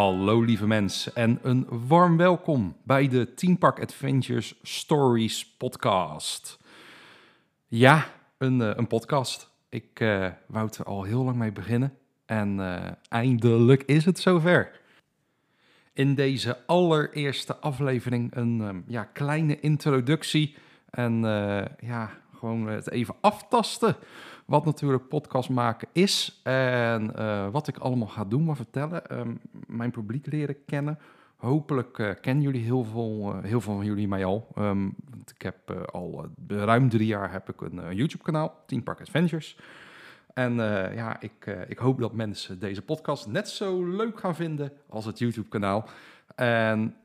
Hallo lieve mensen en een warm welkom bij de Team Park Adventures Stories podcast. Ja, een, eh, een podcast. Ik uh, wou er al heel lang mee beginnen en uh, eindelijk is het zover. In deze allereerste aflevering een um, ja, kleine introductie en ja, gewoon het even aftasten wat natuurlijk podcast maken is en uh, wat ik allemaal ga doen, maar vertellen. Um, mijn publiek leren kennen. Hopelijk uh, kennen jullie heel veel, uh, heel veel van jullie mij al. Want ik heb al ruim drie jaar heb ik een YouTube-kanaal, Team Park Adventures. En ja, ik, ik hoop dat mensen deze podcast net zo leuk gaan vinden als het YouTube-kanaal. En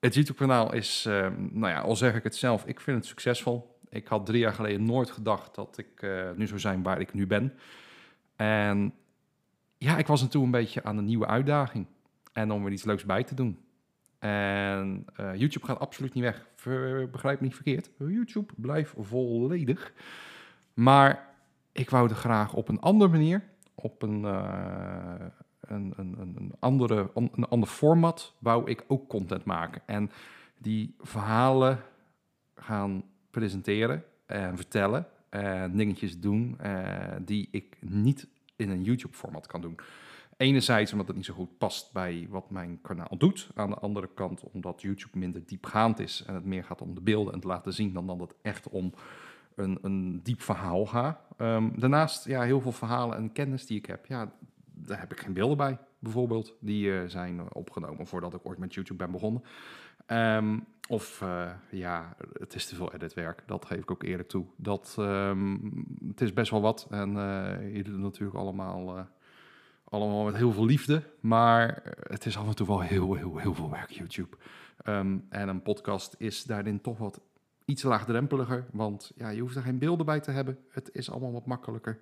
het YouTube-kanaal is, nou ja, al zeg ik het zelf, ik vind het succesvol ik had drie jaar geleden nooit gedacht dat ik uh, nu zou zijn waar ik nu ben. En ja, ik was toen een beetje aan een nieuwe uitdaging. En om er iets leuks bij te doen. En uh, YouTube gaat absoluut niet weg. Begrijp me niet verkeerd. YouTube blijft volledig. Maar ik wou er graag op een andere manier, op een, uh, een, een, een, andere, een ander format, wou ik ook content maken. En die verhalen gaan presenteren en vertellen en dingetjes doen uh, die ik niet in een YouTube-format kan doen. Enerzijds omdat het niet zo goed past bij wat mijn kanaal doet. Aan de andere kant omdat YouTube minder diepgaand is en het meer gaat om de beelden en te laten zien dan dat het echt om een, een diep verhaal gaat. Um, daarnaast, ja, heel veel verhalen en kennis die ik heb, ja, daar heb ik geen beelden bij, bijvoorbeeld. Die uh, zijn opgenomen voordat ik ooit met YouTube ben begonnen. Um, of uh, ja, het is te veel editwerk, dat geef ik ook eerlijk toe. Dat, um, het is best wel wat en uh, je doet het natuurlijk allemaal, uh, allemaal met heel veel liefde. Maar het is af en toe wel heel, heel, heel veel werk, YouTube. Um, en een podcast is daarin toch wat iets laagdrempeliger, want ja, je hoeft er geen beelden bij te hebben. Het is allemaal wat makkelijker.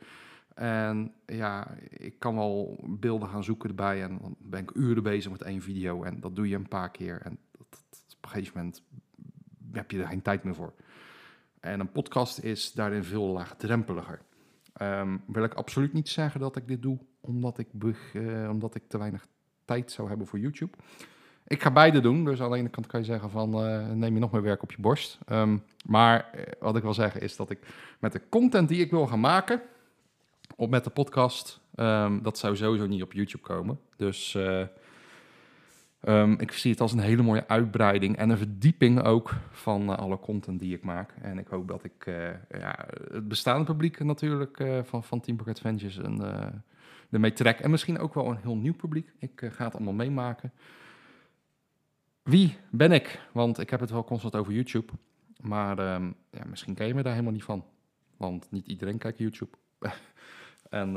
En ja, ik kan wel beelden gaan zoeken erbij en dan ben ik uren bezig met één video en dat doe je een paar keer en op een gegeven moment heb je er geen tijd meer voor. En een podcast is daarin veel laagdrempeliger. Um, wil ik absoluut niet zeggen dat ik dit doe omdat ik, uh, omdat ik te weinig tijd zou hebben voor YouTube. Ik ga beide doen, dus aan de ene kant kan je zeggen van uh, neem je nog meer werk op je borst. Um, maar uh, wat ik wil zeggen is dat ik met de content die ik wil gaan maken, op met de podcast, um, dat zou sowieso niet op YouTube komen. Dus Um, ik zie het als een hele mooie uitbreiding en een verdieping ook van uh, alle content die ik maak. En ik hoop dat ik uh, ja, het bestaande publiek natuurlijk uh, van, van Team Park Adventures en, ermee trek. En misschien ook wel een heel nieuw publiek. Ik ga het allemaal meemaken. Wie ben ik? Want ik heb het wel constant over YouTube. Maar um, ja, misschien ken je me daar helemaal niet van. Want niet iedereen kijkt YouTube. en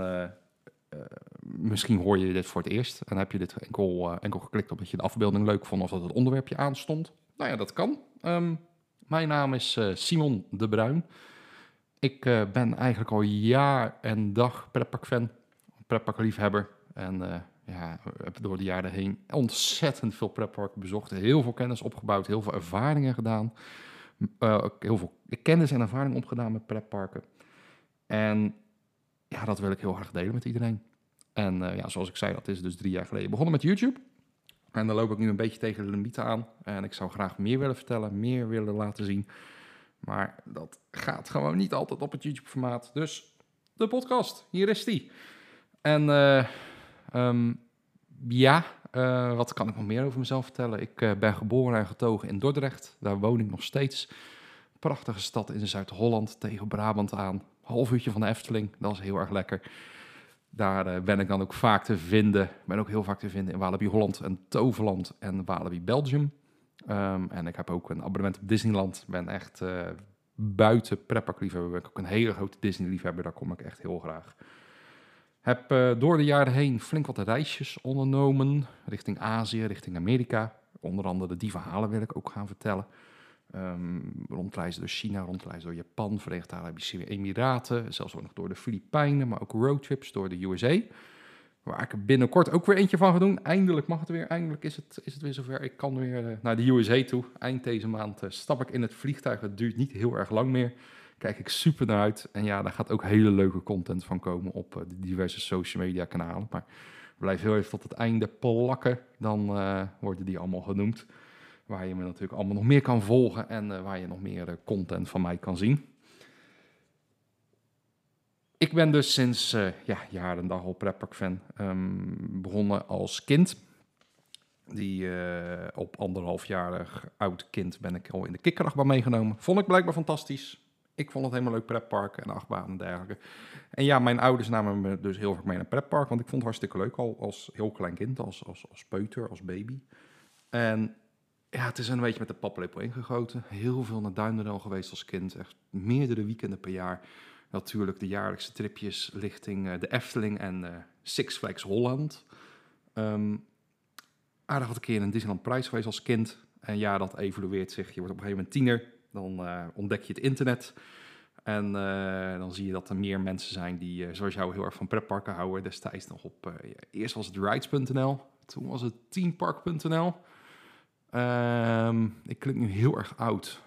misschien hoor je dit voor het eerst en heb je dit enkel, uh, enkel geklikt omdat je de afbeelding leuk vond of dat het onderwerpje aanstond. Nou ja, dat kan. Um, mijn naam is uh, Simon de Bruin. Ik ben eigenlijk al jaar en dag pretpark-fan, pretpark-liefhebber. En ja, heb door de jaren heen ontzettend veel pretparken bezocht. Heel veel kennis opgebouwd, heel veel ervaringen gedaan. heel veel kennis en ervaring opgedaan met pretparken. En ja, dat wil ik heel graag delen met iedereen. En uh, ja, zoals ik zei, dat is dus drie jaar geleden begonnen met YouTube. En daar loop ik nu een beetje tegen de limieten aan. En ik zou graag meer willen vertellen, meer willen laten zien. Maar dat gaat gewoon niet altijd op het YouTube-formaat. Dus de podcast, hier is die. En uh, um, ja, uh, wat kan ik nog meer over mezelf vertellen? Ik ben geboren en getogen in Dordrecht. Daar woon ik nog steeds. Prachtige stad in Zuid-Holland tegen Brabant aan half uurtje van de Efteling. Dat is heel erg lekker. Daar uh, ben ik dan ook vaak te vinden. ben ook heel vaak te vinden in Walibi Holland en Toverland en Walibi Belgium. Um, en ik heb ook een abonnement op Disneyland. Ben echt uh, buiten pretparkliefhebber. Ben ik ook een hele grote Disney-liefhebber. Daar kom ik echt heel graag. Heb uh, door de jaren heen flink wat reisjes ondernomen. Richting Azië, richting Amerika. Onder andere die verhalen wil ik ook gaan vertellen. Um, rondreizen door China, rondreizen door Japan, Verenigde Arabische Emiraten, zelfs ook nog door de Filipijnen, maar ook roadtrips door de USA. Waar ik binnenkort ook weer eentje van ga doen. Eindelijk mag het weer, eindelijk is het, is het weer zover. Ik kan weer uh, naar de USA toe. Eind deze maand uh, stap ik in het vliegtuig. Het duurt niet heel erg lang meer. Kijk ik super naar uit. En ja, daar gaat ook hele leuke content van komen op uh, de diverse social media kanalen. Maar Blijf heel even tot het einde plakken, dan worden die allemaal genoemd. Waar je me natuurlijk allemaal nog meer kan volgen en waar je nog meer content van mij kan zien. Ik ben dus sinds uh, ja, jaren en dag al pretpark-fan. Um, begonnen als kind. Die op anderhalfjarig oud kind ben ik al in de kikkerachtbaan meegenomen. Vond ik blijkbaar fantastisch. Ik vond het helemaal leuk pretparken en achtbanen en dergelijke. En ja, mijn ouders namen me dus heel vaak mee naar pretpark. Want ik vond het hartstikke leuk al als heel klein kind, als, als, als peuter, als baby. En ja, het is een beetje met de paplepel ingegoten. Heel veel naar Duinderdal geweest als kind. Echt meerdere weekenden per jaar natuurlijk de jaarlijkse tripjes richting uh, de Efteling en uh, Six Flags Holland. Um, aardig wat een keer een Disneyland prijs geweest als kind. En ja, dat evolueert zich. Je wordt op een gegeven moment tiener. Dan uh, ontdek je het internet. En dan zie je dat er meer mensen zijn die, zoals jou, heel erg van pretparken houden. Destijds nog op, eerst was het rides.nl. Toen was het teampark.nl. Um, ik klink nu heel erg oud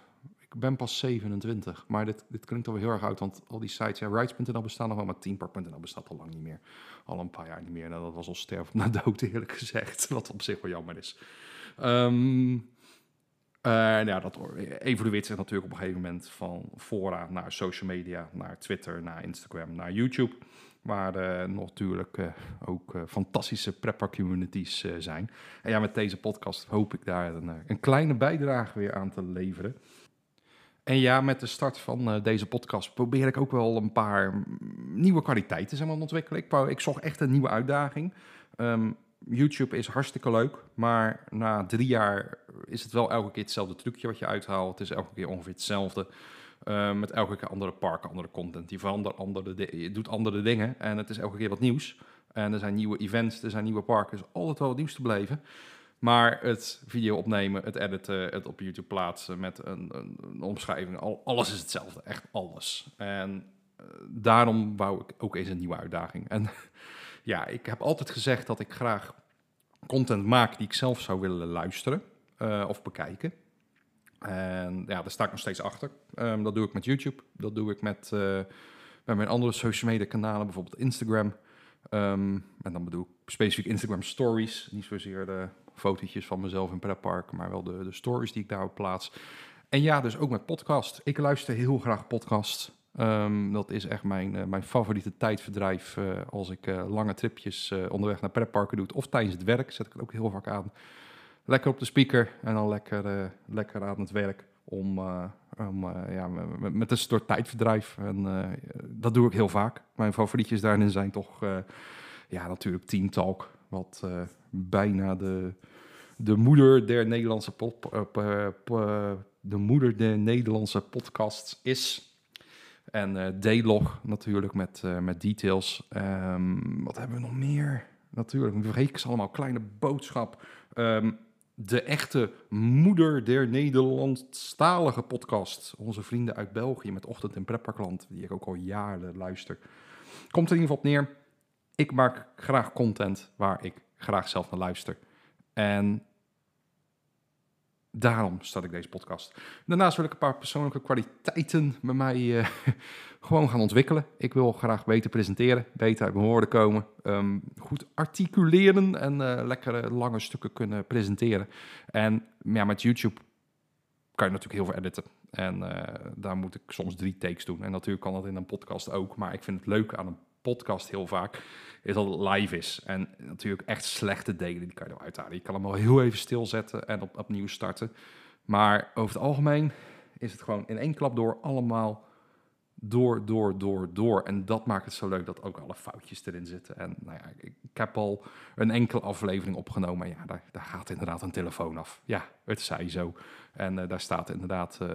ik ben pas 27, maar dit, dit klinkt alweer heel erg uit, want al die sites, ja, rights.nl bestaan nog wel, maar teampark.nl bestaat al lang niet meer. Al een paar jaar niet meer. Nou, dat was al sterf na dood, eerlijk gezegd, wat op zich wel jammer is. Um, uh, ja, dat evolueert zich natuurlijk op een gegeven moment van fora naar social media, naar Twitter, naar Instagram, naar YouTube. Waar uh, natuurlijk uh, ook fantastische prepper communities zijn. En ja, met deze podcast hoop ik daar een, een kleine bijdrage weer aan te leveren. En ja, met de start van deze podcast probeer ik ook wel een paar nieuwe kwaliteiten zeg ontwikkelen. Ik, zocht echt een nieuwe uitdaging. Um, YouTube is hartstikke leuk, maar na drie jaar is het wel elke keer hetzelfde trucje wat je uithaalt. Het is elke keer ongeveer hetzelfde. Uh, met elke keer andere parken, andere content. Die verandert, andere je doet andere dingen en het is elke keer wat nieuws. En er zijn nieuwe events, er zijn nieuwe parken. Dus altijd wel wat nieuws te blijven. Maar het video opnemen, het editen, het op YouTube plaatsen met een, een, omschrijving, al, alles is hetzelfde. Echt alles. En uh, daarom wou ik ook eens een nieuwe uitdaging. En ja, ik heb altijd gezegd dat ik graag content maak die ik zelf zou willen luisteren uh, of bekijken. En ja, daar sta ik nog steeds achter. Um, dat doe ik met YouTube. Dat doe ik met, uh, met mijn andere social media kanalen, bijvoorbeeld Instagram. Um, en dan bedoel ik specifiek Instagram stories. Niet zozeer de fotootjes van mezelf in pretparken, maar wel de, de stories die ik daarop plaats. En ja, dus ook met podcast. Ik luister heel graag podcast. Um, dat is echt mijn, uh, mijn favoriete tijdverdrijf uh, als ik lange tripjes onderweg naar pretparken doe. Of tijdens het werk zet ik het ook heel vaak aan. Lekker op de speaker en dan lekker, lekker aan het werk om, om ja, met, met een soort tijdverdrijf. En dat doe ik heel vaak. Mijn favorietjes daarin zijn toch ja, natuurlijk Team Talk. Wat bijna de de moeder der Nederlandse, pop, de moeder der Nederlandse podcasts is. En D-log natuurlijk met, met details. Um, wat hebben we nog meer? Natuurlijk, we vergeten allemaal. Kleine boodschap. Um, de echte moeder der Nederlandstalige podcast. Onze vrienden uit België met Ochtend in Prepperkland, die ik ook al jaren luister. Komt er in ieder geval op neer. Ik maak graag content waar ik graag zelf naar luister. En Daarom start ik deze podcast. Daarnaast wil ik een paar persoonlijke kwaliteiten bij mij uh, gewoon gaan ontwikkelen. Ik wil graag beter presenteren, beter uit mijn woorden komen, um, goed articuleren en uh, lekkere lange stukken kunnen presenteren. En ja, met YouTube kan je natuurlijk heel veel editen. En daar moet ik soms drie takes doen. En natuurlijk kan dat in een podcast ook. Maar ik vind het leuk aan een podcast heel vaak, is dat het live is. En natuurlijk echt slechte delen, die kan je eruit halen. Je kan hem wel heel even stilzetten en op, opnieuw starten. Maar over het algemeen is het gewoon in één klap door allemaal door, door, door, door. En dat maakt het zo leuk dat ook alle foutjes erin zitten. En nou ja, ik, heb al een enkele aflevering opgenomen. Ja, daar, daar, gaat inderdaad een telefoon af. Ja, het zei zo. En uh, daar staat inderdaad uh,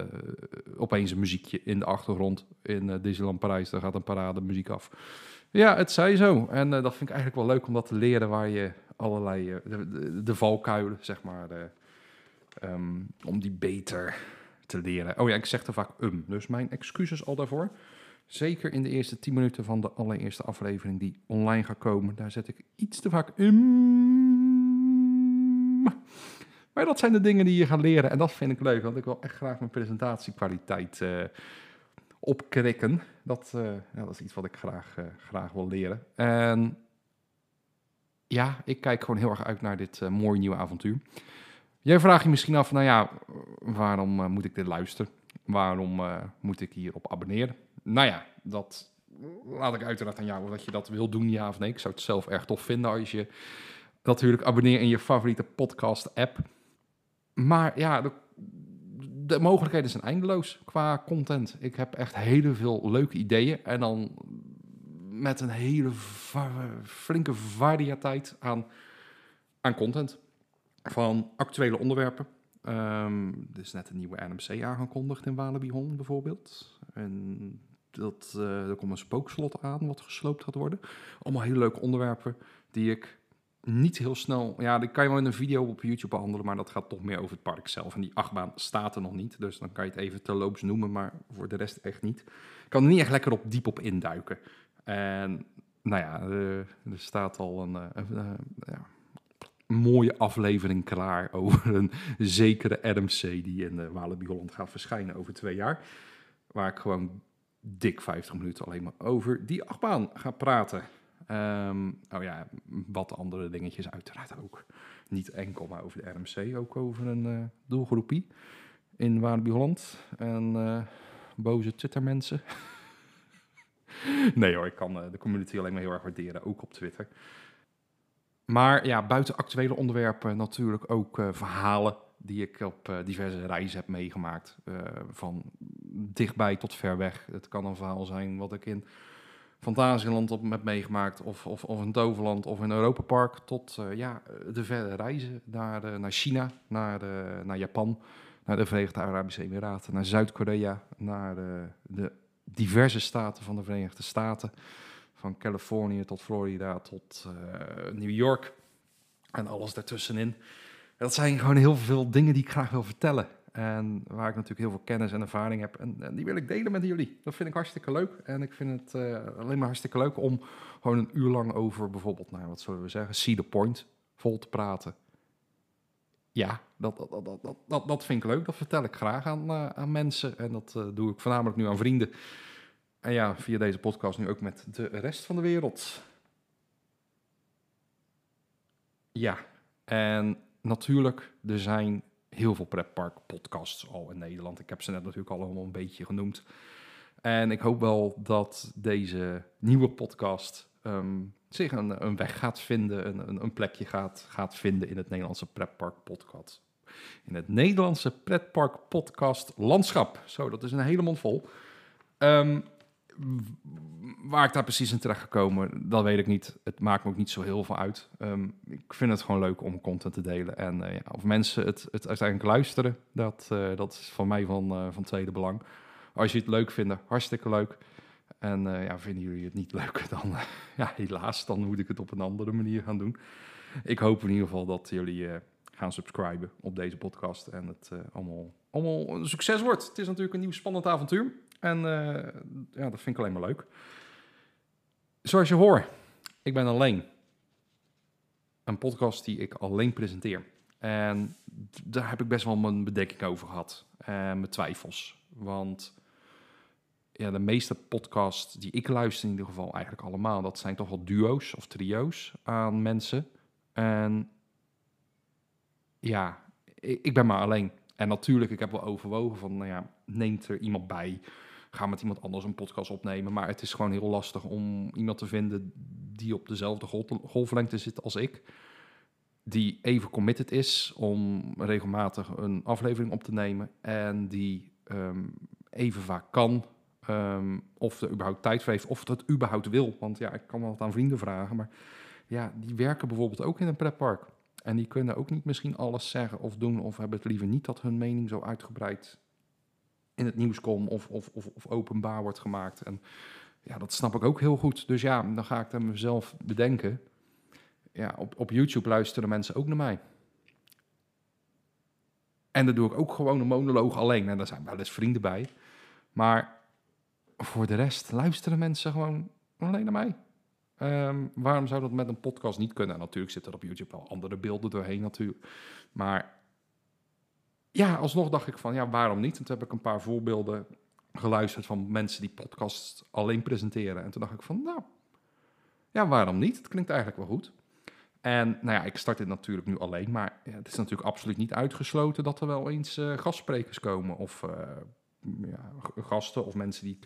opeens een muziekje in de achtergrond. In uh, Disneyland Parijs, daar gaat een parade muziek af. Ja, het zei zo. En dat vind ik eigenlijk wel leuk om dat te leren... waar je allerlei... De, valkuilen, zeg maar... Um, om die beter te leren. Oh ja, ik zeg er vaak um, dus mijn excuses al daarvoor. Zeker in de eerste 10 minuten van de allereerste aflevering die online gaat komen. Daar zet ik iets te vaak um. Maar dat zijn de dingen die je gaat leren. En dat vind ik leuk, want ik wil echt graag mijn presentatiekwaliteit uh, opkrikken. Dat, uh, ja, dat is iets wat ik graag, uh, graag wil leren. En ja, ik kijk gewoon heel erg uit naar dit mooie nieuwe avontuur. Jij vraagt je misschien af, nou ja, waarom uh, moet ik dit luisteren? Waarom uh, moet ik hierop abonneren? Nou ja, dat laat ik uiteraard aan jou dat je dat wil doen, ja of nee. Ik zou het zelf erg tof vinden als je natuurlijk abonneert in je favoriete podcast-app. Maar ja, de, de, mogelijkheden zijn eindeloos qua content. Ik heb echt hele veel leuke ideeën en dan met een hele flinke variëteit aan, aan content. Van actuele onderwerpen. Um, er is net een nieuwe NMC aangekondigd in Walibi bijvoorbeeld. En dat, uh, er komt een spookslot aan wat gesloopt gaat worden. Allemaal hele leuke onderwerpen die ik niet heel snel... Ja, die kan je wel in een video op YouTube behandelen, maar dat gaat toch meer over het park zelf. En die achtbaan staat er nog niet, dus dan kan je het even terloops noemen, maar voor de rest echt niet. Ik kan er niet echt lekker op diep op induiken. En nou ja, er, er staat al een, een, een, mooie aflevering klaar over een zekere RMC die in de Walibi Holland gaat verschijnen over twee jaar. Waar ik gewoon dik 50 minuten alleen maar over die achtbaan ga praten. Um, oh ja, wat andere dingetjes uiteraard ook. Niet enkel maar over de RMC, ook over een uh, doelgroepie in Walibi Holland. En uh, boze Twittermensen. nee hoor, ik kan de community alleen maar heel erg waarderen, ook op Twitter. Maar ja, buiten actuele onderwerpen natuurlijk ook verhalen die ik op uh, diverse reizen heb meegemaakt. Uh, van dichtbij tot ver weg. Het kan een verhaal zijn wat ik in Fantasieland op heb meegemaakt. Of, of, of in Toverland of in Europa Park. Tot ja, de verre reizen naar, naar China, naar, naar Japan, naar de Verenigde Arabische Emiraten, naar Zuid-Korea, naar de diverse staten van de Verenigde Staten. Van Californië tot Florida tot New York en alles daartussenin dat zijn gewoon heel veel dingen die ik graag wil vertellen. En waar ik natuurlijk heel veel kennis en ervaring heb. En, die wil ik delen met jullie. Dat vind ik hartstikke leuk. En ik vind het uh, alleen maar hartstikke leuk om gewoon een uur lang over bijvoorbeeld, nou, wat zullen we zeggen, see the point vol te praten. Ja, dat, dat, dat, dat, dat, dat vind ik leuk. Dat vertel ik graag aan, uh, aan mensen. En dat doe ik voornamelijk nu aan vrienden. En ja, via deze podcast nu ook met de rest van de wereld. Ja, en natuurlijk, er zijn heel veel pretpark podcasts al in Nederland. Ik heb ze net natuurlijk allemaal een beetje genoemd. En ik hoop wel dat deze nieuwe podcast um, zich een, weg gaat vinden, een, een, plekje gaat, gaat vinden in het Nederlandse pretpark podcast. In het Nederlandse pretpark podcast landschap. Zo, dat is een hele mond vol. Um, waar ik daar precies in terecht gekomen, dat weet ik niet. Het maakt me ook niet zo heel veel uit. Um, ik vind het gewoon leuk om content te delen. En uh, ja, of mensen het, het uiteindelijk luisteren, dat, uh, dat is voor mij van, uh, van tweede belang. Als je het leuk vindt, hartstikke leuk. En ja, vinden jullie het niet leuk, dan ja, helaas, dan moet ik het op een andere manier gaan doen. Ik hoop in ieder geval dat jullie gaan subscriben op deze podcast en het allemaal, allemaal een succes wordt. Het is natuurlijk een nieuw spannend avontuur. En uh, ja, dat vind ik alleen maar leuk. Zoals je hoort, ik ben alleen. Een podcast die ik alleen presenteer. En daar heb ik best wel mijn bedekking over gehad. En mijn twijfels. Want ja, de meeste podcasts die ik luister in ieder geval eigenlijk allemaal... dat zijn toch wel duo's of trio's aan mensen. En ja, ik, ik ben maar alleen. En natuurlijk, ik heb wel overwogen van, nou ja, neemt er iemand bij ga met iemand anders een podcast opnemen. Maar het is gewoon heel lastig om iemand te vinden die op dezelfde golflengte zit als ik. Die even committed is om regelmatig een aflevering op te nemen. En die ehm, even vaak kan. Um, of er überhaupt tijd voor heeft. Of dat überhaupt wil. Want ja, ik kan wel wat aan vrienden vragen. Maar ja, die werken bijvoorbeeld ook in een pretpark. En die kunnen ook niet misschien alles zeggen of doen. Of hebben het liever niet dat hun mening zo uitgebreid in het nieuws komt of, of, of, of, openbaar wordt gemaakt. En ja, dat snap ik ook heel goed. Dus ja, dan ga ik dan mezelf bedenken. Ja, op, op YouTube luisteren mensen ook naar mij. En dan doe ik ook gewoon een monoloog alleen. En daar zijn wel eens vrienden bij. Maar voor de rest luisteren mensen gewoon alleen naar mij. Um, waarom zou dat met een podcast niet kunnen? En natuurlijk zitten er op YouTube wel andere beelden doorheen natuurlijk. Maar ja, alsnog dacht ik van, ja, waarom niet? En toen heb ik een paar voorbeelden geluisterd van mensen die podcasts alleen presenteren. En toen dacht ik van, nou, ja, waarom niet? Het klinkt eigenlijk wel goed. En nou ja, ik start dit natuurlijk nu alleen, maar het is natuurlijk absoluut niet uitgesloten dat er wel eens uh, gastsprekers komen of uh, ja, gasten of mensen die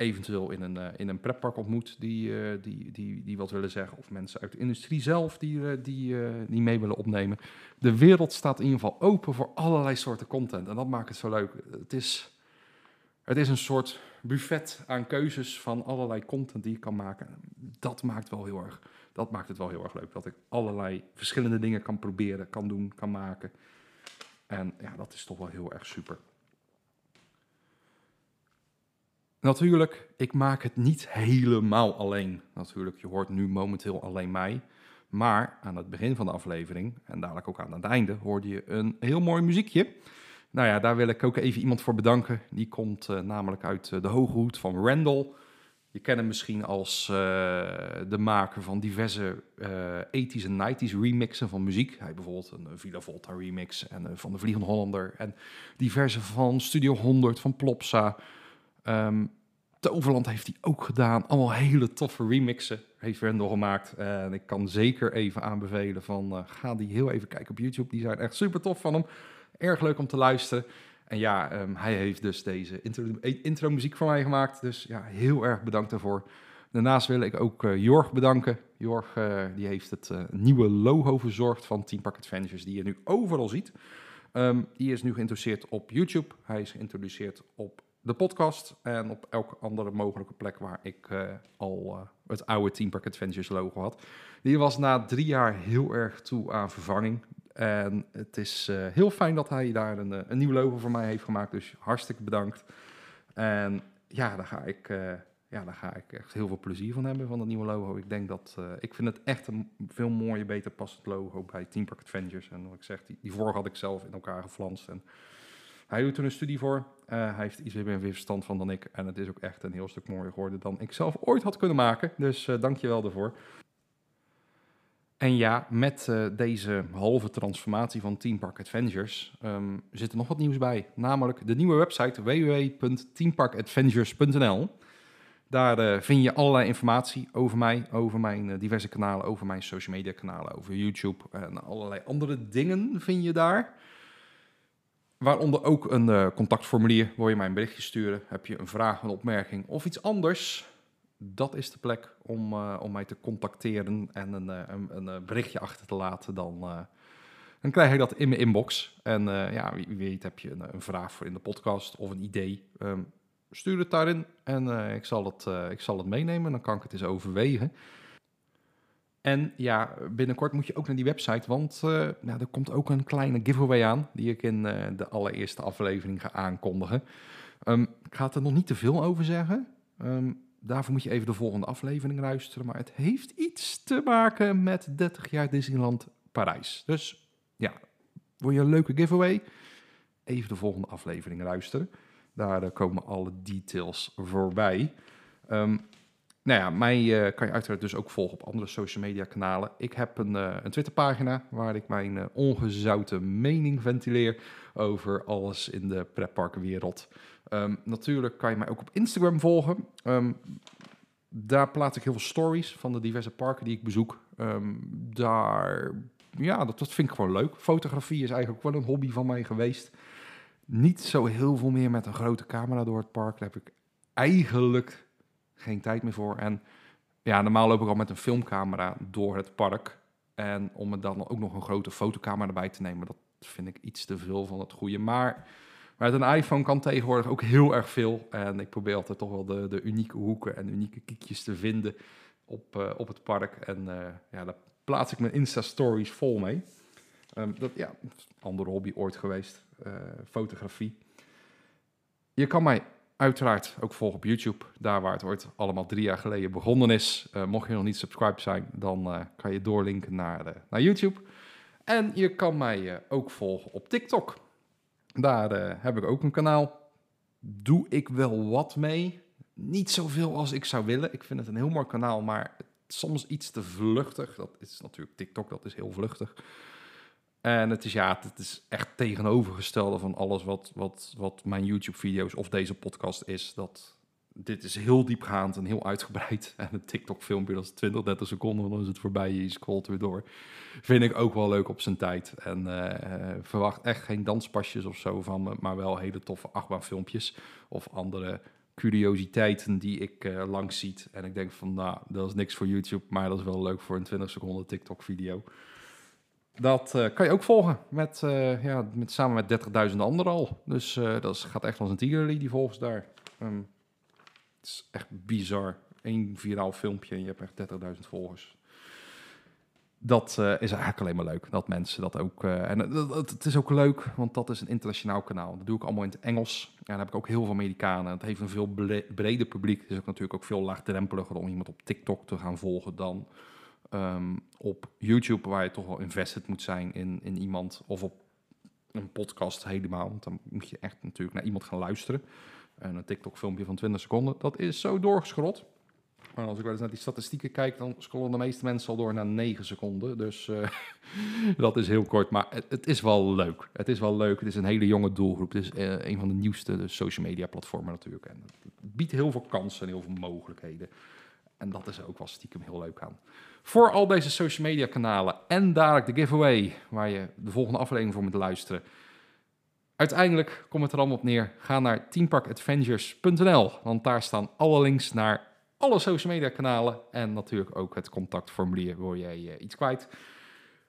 eventueel in een, uh, in een pretpark ontmoet die, die, die, die wat willen zeggen. Of mensen uit de industrie zelf die, die, die mee willen opnemen. De wereld staat in ieder geval open voor allerlei soorten content en dat maakt het zo leuk. Het is, het is een soort buffet aan keuzes van allerlei content die je kan maken. Dat maakt wel heel erg dat maakt het wel heel erg leuk. Dat ik allerlei verschillende dingen kan proberen, kan doen, kan maken. En ja, dat is toch wel heel erg super. Natuurlijk, ik maak het niet helemaal alleen. Natuurlijk, je hoort nu momenteel alleen mij. Maar aan het begin van de aflevering, en dadelijk ook aan het einde, hoorde je een heel mooi muziekje. Nou ja, daar wil ik ook even iemand voor bedanken. Die komt uh, namelijk uit uh, de Hoge Hoed van Randall. Je kent hem misschien als uh, de maker van diverse uh, 80s en 90s remixen van muziek. Hij bijvoorbeeld een Villa Volta remix en van de Vliegende Hollander. En diverse van Studio 100, van Plopsa. Um, Toverland heeft hij ook gedaan. Allemaal hele toffe remixen heeft Randall gemaakt. Ik kan zeker even aanbevelen van ga die heel even kijken op YouTube. Die zijn echt super tof van hem. Erg leuk om te luisteren. En ja, um, hij heeft dus deze intro, muziek voor mij gemaakt. Dus ja, heel erg bedankt daarvoor. Daarnaast wil ik ook uh, Jorg bedanken. Jorg uh, die heeft het nieuwe logo verzorgd van Team Park Adventures, die je nu overal ziet. Um, die is nu geïntroduceerd op YouTube. Hij is geïntroduceerd op de podcast en op elke andere mogelijke plek waar ik al het oude Team Park Adventures logo had. Die was na drie jaar heel erg toe aan vervanging. En het is uh, heel fijn dat hij daar een, eh, een nieuw logo voor mij heeft gemaakt. Dus hartstikke bedankt. En ja, daar ga ik, ja, daar ga ik echt heel veel plezier van hebben van dat nieuwe logo. Ik denk dat ik vind het echt een veel mooier, beter passend logo bij Team Park Adventures. En wat ik zeg, die, die vorige had ik zelf in elkaar geflanst. En hij doet er een studie voor. hij heeft iets meer verstand van dan ik. En het is ook echt een heel stuk mooier geworden dan ik zelf ooit had kunnen maken. Dus dank je wel daarvoor. En ja, met uh, deze halve transformatie van Team Park Adventures um, zit er nog wat nieuws bij. Namelijk de nieuwe website www.teamparkadventures.nl. Daar vind je allerlei informatie over mij, over mijn diverse kanalen, over mijn social media kanalen, over YouTube en allerlei andere dingen vind je daar. Waaronder ook een contactformulier, waar je mij een berichtje sturen. Heb je een vraag, een opmerking of iets anders? dat is de plek om, uh, om mij te contacteren en een, uh, een, eh, berichtje achter te laten. Dan, dan krijg ik dat in mijn inbox. En ja, wie, weet heb je een, een, vraag voor in de podcast of een idee. Um, stuur het daarin en ik, zal het, ik zal het meenemen. Dan kan ik het eens overwegen. En ja, binnenkort moet je ook naar die website, want nou, er komt ook een kleine giveaway aan, die ik in de allereerste aflevering ga aankondigen. Um, ik ga er nog niet te veel over zeggen. Um, daarvoor moet je even de volgende aflevering luisteren. Maar het heeft iets te maken met 30 jaar Disneyland Parijs. Dus ja, wil je een leuke giveaway? Even de volgende aflevering luisteren. Daar uh, komen alle details voorbij. Um, nou ja, mij uh, kan je uiteraard dus ook volgen op andere social media kanalen. Ik heb een, uh, een Twitterpagina waar ik mijn uh, ongezouten mening ventileer over alles in de pretparkenwereld. Um, natuurlijk kan je mij ook op Instagram volgen. Um, daar plaats ik heel veel stories van de diverse parken die ik bezoek. Um, daar, ja, dat, dat vind ik gewoon leuk. Fotografie is eigenlijk wel een hobby van mij geweest. Niet zo heel veel meer met een grote camera door het park. Daar heb ik eigenlijk geen tijd meer voor. En ja, normaal loop ik al met een filmcamera door het park. En om er dan ook nog een grote fotocamera erbij te nemen, dat vind ik iets te veel van het goede. Maar met een iPhone kan tegenwoordig ook heel erg veel. En ik probeer altijd toch wel de, de unieke hoeken en unieke kiekjes te vinden op, uh, op het park. En uh, ja, daar plaats ik mijn Insta-stories vol mee. Um, dat ja, andere hobby ooit geweest, uh, fotografie. Je kan mij uiteraard ook volgen op YouTube, daar waar het ooit allemaal drie jaar geleden begonnen is. mocht je nog niet subscribed zijn, dan kan je doorlinken naar, naar YouTube. En je kan mij ook volgen op TikTok. Daar heb ik ook een kanaal. Doe ik wel wat mee. Niet zoveel als ik zou willen. Ik vind het een heel mooi kanaal, maar soms iets te vluchtig. Dat is natuurlijk TikTok, dat is heel vluchtig. En het is ja, het is echt tegenovergestelde van alles wat, wat, wat mijn YouTube-video's of deze podcast is. Dat, dit is heel diepgaand en heel uitgebreid. En een TikTok-filmpje, dat is 20, 30 seconden, dan is het voorbij. Je scrolt weer door. Vind ik ook wel leuk op zijn tijd. En uh, verwacht echt geen danspasjes of zo van me, maar wel hele toffe achtbaanfilmpjes. Of andere curiositeiten die ik uh, langs ziet. En ik denk van, nou, dat is niks voor YouTube, maar dat is wel leuk voor een 20 seconden TikTok-video. Dat uh, kan je ook volgen met, uh, ja, met, samen met 30.000 anderen al. Dus uh, dat is, gaat echt als een tienerlie, die volgens daar. Um, het is echt bizar. Eén viraal filmpje en je hebt echt 30.000 volgers. Dat is eigenlijk alleen maar leuk. Dat mensen dat ook. en het, het is ook leuk, want dat is een internationaal kanaal. Dat doe ik allemaal in het Engels. En dan heb ik ook heel veel Amerikanen. Het heeft een veel breder publiek. Het is ook natuurlijk ook veel laagdrempeliger om iemand op TikTok te gaan volgen dan um, op YouTube, waar je toch wel invested moet zijn in, in iemand, of op een podcast helemaal. Want dan moet je echt natuurlijk naar iemand gaan luisteren. En een TikTok-filmpje van 20 seconden, dat is zo doorgeschrot. Maar als ik wel eens naar die statistieken kijk, dan scrollen de meeste mensen al door naar 9 seconden. Dus uh, dat is heel kort. Maar het, het, is wel leuk. Het is wel leuk. Het is een hele jonge doelgroep. Het is uh, een van de nieuwste social media platformen natuurlijk. En het biedt heel veel kansen en heel veel mogelijkheden. En dat is ook wel stiekem heel leuk aan. Voor al deze social media kanalen en dadelijk de giveaway, waar je de volgende aflevering voor moet luisteren. Uiteindelijk komt het er allemaal op neer. Ga naar teamparkadventures.nl, want daar staan alle links naar alle social media kanalen en natuurlijk ook het contactformulier waar jij uh, iets kwijt.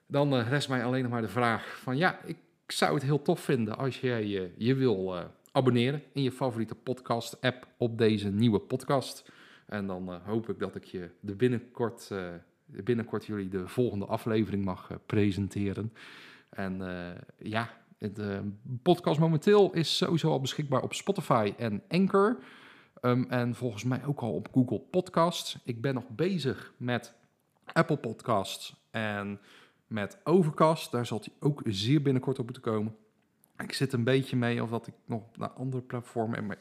Dan uh, rest mij alleen nog maar de vraag van ja, ik zou het heel tof vinden als jij uh, je wil abonneren in je favoriete podcast app op deze nieuwe podcast. En dan hoop ik dat ik je de binnenkort binnenkort jullie de volgende aflevering mag uh, presenteren. En ja, de podcast momenteel is sowieso al beschikbaar op Spotify en Anchor. Um, en volgens mij ook al op Google Podcasts. Ik ben nog bezig met Apple Podcasts en met Overcast. Daar zal hij ook zeer binnenkort op moeten komen. Ik zit een beetje mee of dat ik nog naar andere platformen...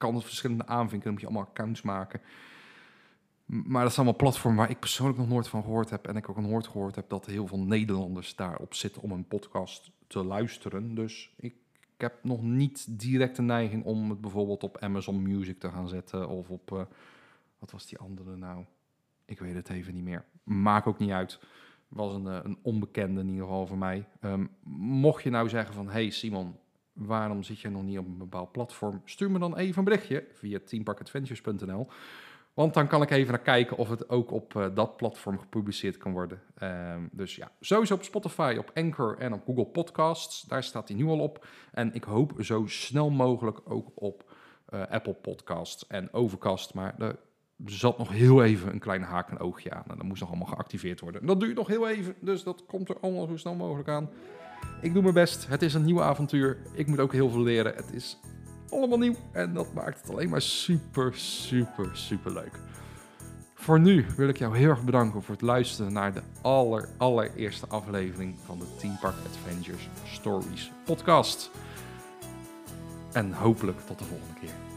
kan het verschillende aanvinken, dan moet je allemaal accounts maken... Maar dat is allemaal platform waar ik persoonlijk nog nooit van gehoord heb. En ik ook nooit gehoord heb dat heel veel Nederlanders daarop zitten om een podcast te luisteren. Dus ik, heb nog niet direct de neiging om het bijvoorbeeld op Amazon Music te gaan zetten. Of op, uh, wat was die andere nou? Ik weet het even niet meer. Maakt ook niet uit. Was een, uh, een onbekende in ieder geval voor mij. Um, mocht je nou zeggen van, hey Simon, waarom zit je nog niet op een bepaald platform? Stuur me dan even een berichtje via teamparkadventures.nl. Want dan kan ik even naar kijken of het ook op uh, dat platform gepubliceerd kan worden. Um, dus ja, sowieso op Spotify, op Anchor en op Google Podcasts. Daar staat hij nu al op. En ik hoop zo snel mogelijk ook op uh, Apple Podcasts en Overcast. Maar er zat nog heel even een kleine haak en oogje aan. En dat moest nog allemaal geactiveerd worden. En dat duurt nog heel even, dus dat komt er allemaal zo snel mogelijk aan. Ik doe mijn best. Het is een nieuw avontuur. Ik moet ook heel veel leren. Het is allemaal nieuw. En dat maakt het alleen maar super, super, super leuk. Voor nu wil ik jou heel erg bedanken voor het luisteren naar de aller, allereerste aflevering van de Team Park Adventures Stories podcast. En hopelijk tot de volgende keer.